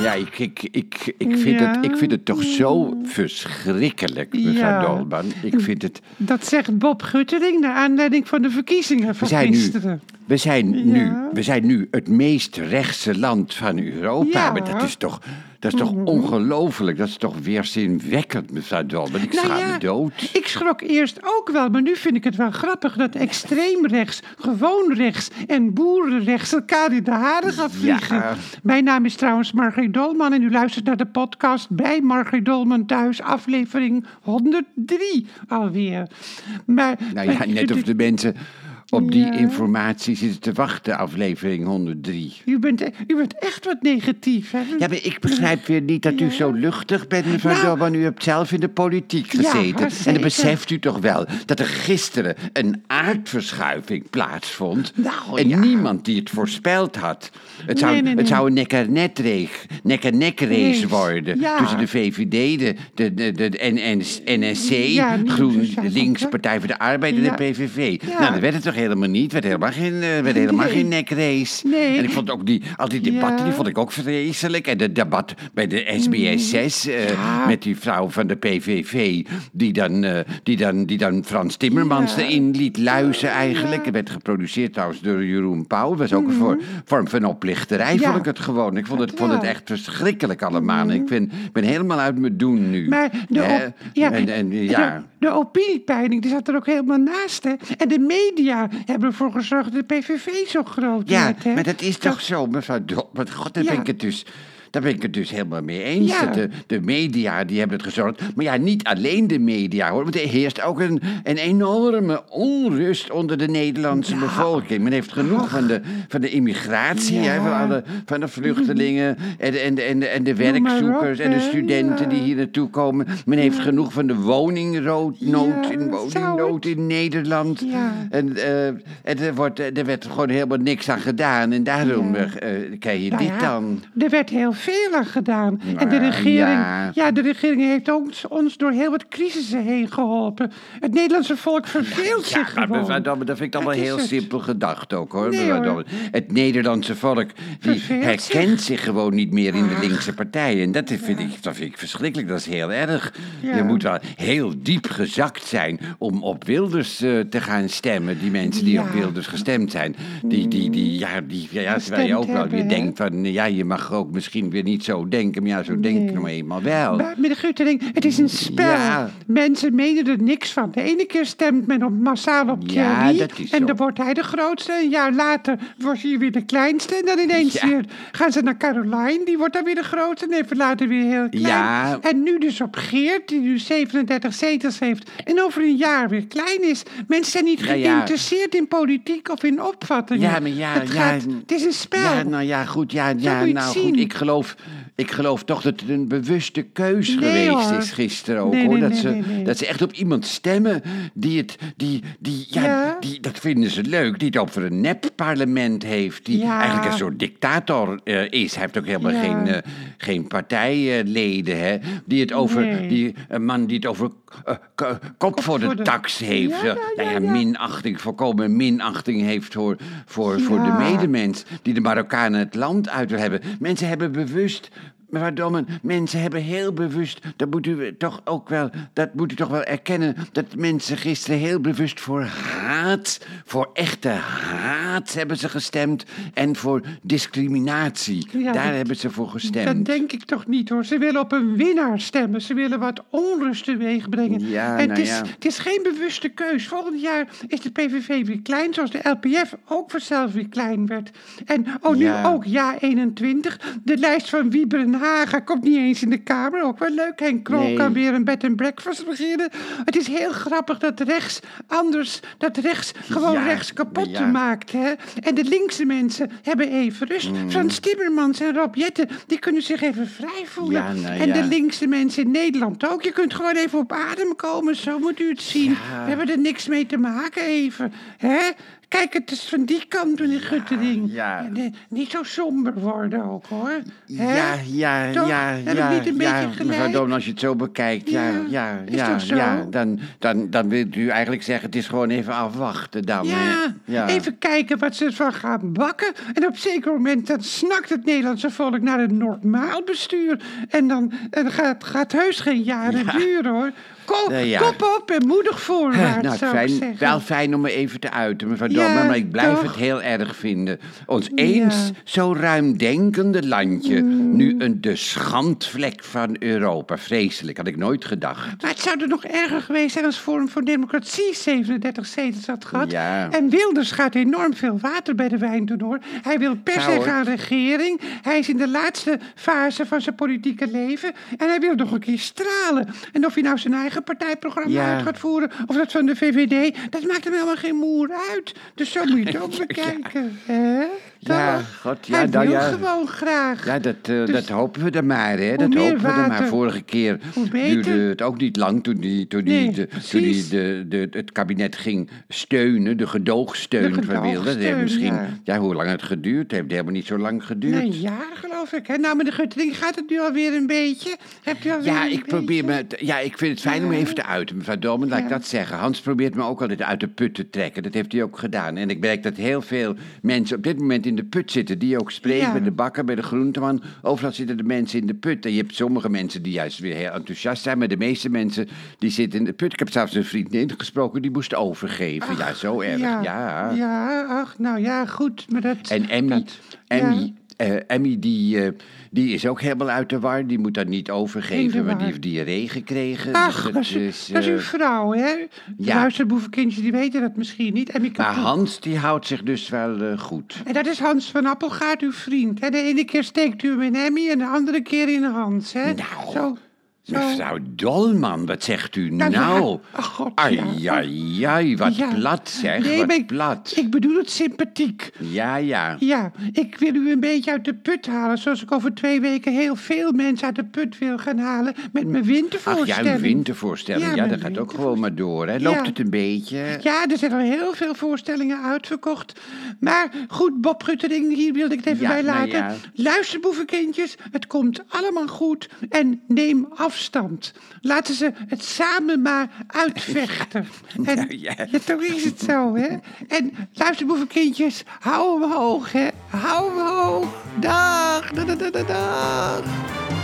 Ja, ik, ik, ik, ik, vind Ja. het, ik vind het toch zo verschrikkelijk, mevrouw Ja. Dolman. Ik vind het... Dat zegt Bob Guttering naar aanleiding van de verkiezingen van nu, gisteren. We, zijn nu, we zijn nu het meest rechtse land van Europa. Ja. Maar dat is toch, dat is toch ongelooflijk? Dat is toch weerzinwekkend, mevrouw Dolman? Ik Nou schaam ja, me dood. Ik schrok eerst ook wel, maar nu vind ik het wel grappig dat extreem rechts, gewoon rechts en boerenrechts elkaar in de haren gaan vliegen. Mijn naam is trouwens Margriet Dolman en u luistert naar de podcast bij Margriet Dolman thuis, aflevering 103 alweer. Maar, Nou ja, maar- net of de mensen op die Ja. informatie zitten te wachten, aflevering 103. U bent, u bent echt wat negatief, hè? Ja, maar ik begrijp weer niet dat u Ja. zo luchtig bent, mevrouw Nou. U hebt zelf in de politiek Ja, gezeten. en dan beseft u toch wel dat er gisteren een aardverschuiving plaatsvond. Nou, en niemand die het voorspeld had. Het zou, Nee, nee, nee. Het zou een nek-en-nek-race Race. worden tussen de VVD, de, de, de, de NS, NSC, GroenLinks, Sociaaldemocraten. Partij voor de Arbeid en de PVV. Nou, dat werd het toch helemaal niet. Werd helemaal geen, eh, werd helemaal Nee. geen nekrace. Nee. En ik vond ook die, al die debatten, Ja. die vond ik ook vreselijk. En het debat bij de SBS6 eh, Mm. Ja. met die vrouw van de PVV... die dan, eh, die dan, die dan Frans Timmermans Ja. erin liet luizen eigenlijk. Het werd geproduceerd trouwens door Jeroen Pauw. Was ook een voor- vorm van oplichterij, Mm. Vond ik het gewoon. Ik vond het, vond het echt verschrikkelijk allemaal. Ik ben, ik ben helemaal uit mijn doen nu. Mm. Maar de, op- ja, en, en, ja. de, de opiniepeiling die zat er ook helemaal naast. Hè? En de media hebben ervoor gezorgd dat de PVV zo groot Ja, werd. Hè? maar dat is toch zo, mevrouw. Maar god, daar Ja. ben ik het dus... Daar ben ik het dus helemaal mee eens. Ja. De, de media die hebben het gezorgd. Maar ja, niet alleen de media hoor. Want er heerst ook een, een enorme onrust onder de Nederlandse bevolking. Men heeft genoeg van de, van de immigratie, Ja. hè, van, alle, van de vluchtelingen en, de- en, en, en de op, werkzoekers en de studenten die hier naartoe komen. Men heeft genoeg van de woningnood in, woningnood in Nederland. En, eh, en er, wordt, er werd gewoon helemaal niks aan gedaan. En daarom eh, krijg je Nou dit dan. Er werd heel veel aan gedaan. en de Nou, regering, ja. ja. de regering heeft ons, ons door heel wat crisissen heen geholpen. Het Nederlandse volk verveelt Ja, zich maar gewoon. dat vind ik is heel het. simpel gedacht ook hoor. Nee. Het Nederlandse volk die herkent zich. gewoon niet meer in de linkse partijen. En dat vind, ik, dat vind ik verschrikkelijk, dat is heel erg. Je moet wel heel diep gezakt zijn om op Wilders eh, te gaan stemmen. Die mensen die op Wilders gestemd zijn. Die, die, die, ja, die, ja, terwijl je ook wel weer denkt van... ja, je mag ook misschien weer niet zo denken. Maar ja, zo denk ik Nee. nou eenmaal wel. Maar meneer Guttering, het is een spel. Ja. Mensen menen er niks van. De ene keer stemt men op, massaal op Ja, is en dan wordt hij de grootste. Een jaar later wordt hij weer de kleinste. En dan ineens weer gaan ze naar Caroline. Die wordt dan weer de grootste. En even later weer heel klein. En nu dus op Geert, die nu 37 zetels heeft. En over een jaar weer klein is. Mensen zijn niet geïnteresseerd in politiek of in opvattingen. Ja, maar ja, het, ja, gaat- het is een spel. Ja, nou ja, goed. Ja, ja nou goed. Ik geloof, ik geloof toch dat het een bewuste keus Nee, geweest hoor. is gisteren ook. Nee, hoor. nee, dat, ze, dat ze echt op iemand stemmen die het. Die, die, ja, Ja. Die, dat vinden ze leuk. Die het over een nep-parlement heeft. Die Ja. eigenlijk een soort dictator eh, is. Hij heeft ook helemaal geen, eh, geen partijleden. Hè? Die het over. Die, een man die het over eh, kop voor de, voor de- tax heeft. Ja, nou minachting, volkomen minachting heeft voor, voor, voor de medemens. Die de Marokkanen het land uit wil hebben. Mensen hebben bewust. Mevrouw Dommen, mensen hebben heel bewust, dat moet u toch ook wel, dat moet u toch wel erkennen, dat mensen gisteren heel bewust voor haat, voor echte haat hebben ze gestemd en voor discriminatie. Ja, Daar dat- hebben ze voor gestemd. Dat denk ik toch niet hoor. Ze willen op een winnaar stemmen. Ze willen wat onrust teweeg brengen. Ja, en nou het, is, ja. het is geen bewuste keus. Volgend jaar is de PVV weer klein, zoals de LPF ook vanzelf weer klein werd. En oh, nu ook ja 21. De lijst van Wieber en Haga komt niet eens in de Kamer. Ook wel leuk. Henk Krol Nee. kan weer een bed and breakfast beginnen. Het is heel grappig dat rechts anders, dat rechts gewoon Ja, rechts kapot ja. maakt. Hè? En de linkse mensen hebben even rust. Mm. Frans Timmermans en Rob Jetten, die kunnen zich even vrij voelen. Ja, nou en de linkse mensen in Nederland ook. Je kunt gewoon even op adem komen, zo moet u het zien. We hebben er niks mee te maken even. Hè? Kijk, het is van die kant, meneer Guttering. ja. niet zo somber worden ook, hoor. Hè? Ja, ja, ja, Toch? ja, Heb ik ja, niet een ja, beetje mevrouw? Doorn, als je het zo bekijkt, ja, Ja, ja, is ja, toch zo? ja, dan, dan, dan wilt u eigenlijk zeggen, het is gewoon even afwachten dan. Ja, ja. even kijken wat ze ervan gaan bakken. En op een zeker moment dan snakt het Nederlandse volk naar een normaal bestuur. En dan en het gaat, gaat heus geen jaren Ja. duren hoor. Ja. Kop op en moedig voorwaarts, Nou, fijn, wel fijn om me even te uiten, mevrouw Ja, maar ik blijf toch? het heel erg vinden. Ons eens Ja. Mm. zo ruimdenkende landje, nu een de schandvlek van Europa. Vreselijk, had ik nooit gedacht. Maar het zou er nog erger geweest zijn als Forum voor Democratie 37 zetels had gehad. Ja. En Wilders gaat enorm veel water bij de wijn doen hoor. Hij wil per se gaan regering. Hij is in de laatste fase van zijn politieke leven. En hij wil nog een keer stralen. En of hij nou zijn eigen partijprogramma Ja. uit gaat voeren of dat van de VVD, dat maakt hem helemaal geen moer uit. Dus zo moet je het ook bekijken. Hè? Ja, god, ja, hij nou wil ja. gewoon graag. Ja, dat, eh, Dus dat hopen we dan maar, hè. Dat hopen we dan maar. Vorige keer duurde het ook niet lang toen, die, toen, die, de, toen die de, de, het kabinet ging steunen, de gedoogsteun De van Wilders. Dat heeft gedoogsteun, misschien, ja. ja. hoe lang het geduurd heeft, het helemaal niet zo lang geduurd. Nee, een jaar geloof ik. Hè? Nou, meneer Guttering, gaat het nu alweer een beetje? Hebt u alweer Ja, ik probeer beetje? me. Ja, ik vind het fijn om even te uiten, mevrouw Dolman, laat ik dat zeggen. Hans probeert me ook altijd uit de put te trekken. Dat heeft hij ook gedaan. En ik merk dat heel veel mensen op dit moment in de put zitten. Die ook Ja. bij de bakker, bij de groenteman. Overal zitten de mensen in de put. En je hebt sommige mensen die juist weer heel enthousiast zijn. Maar de meeste mensen die zitten in de put. Ik heb zelfs een vriendin gesproken die moest overgeven. ja, zo erg. Ja. Ja, ja, ach, nou ja, goed. Maar dat, En Emmy, dat- Emmy, eh, Emmy die, eh, die is ook helemaal uit de war. Die moet dat niet overgeven, maar die heeft diarree gekregen. Ach, Dus dat is, dat is eh, uw vrouw, hè? De ja. luisterboevenkindjes, die weten dat misschien niet. Ik Maar Hans die houdt zich dus wel goed. en dat is Hans van Appelgaard, uw vriend. Hè? De ene keer steekt u hem in Emmy en de andere keer in Hans, hè? Nou, zo. Mevrouw Dolman, wat zegt u Nou, nou? ja. Ach, God, ai, ja. ai, ai, wat Ja. plat zeg, Nee, wat ik- plat. Ik bedoel het sympathiek. Ja, ja. Ja, ik wil u een beetje uit de put halen. Zoals ik over twee weken heel veel mensen uit de put wil gaan halen. Met mijn Ach wintervoorstelling. ja, uw wintervoorstelling, Ja, ja, dat gaat ook gewoon maar door. Hè. Loopt Ja. het een beetje? Ja, er zijn al heel veel voorstellingen uitverkocht. Maar goed, Bob Guttering, hier wilde ik het even Ja, bij nou laten. ja. Luister, boevenkindjes, het komt allemaal goed. En neem afstand. Laten ze het samen maar uitvechten. En, Nou ja. ja, toch is het zo, hè? En luister, boevenkindjes, hou hem hoog, hè? Hou hem hoog. Dag, dag, dag, dag, dag.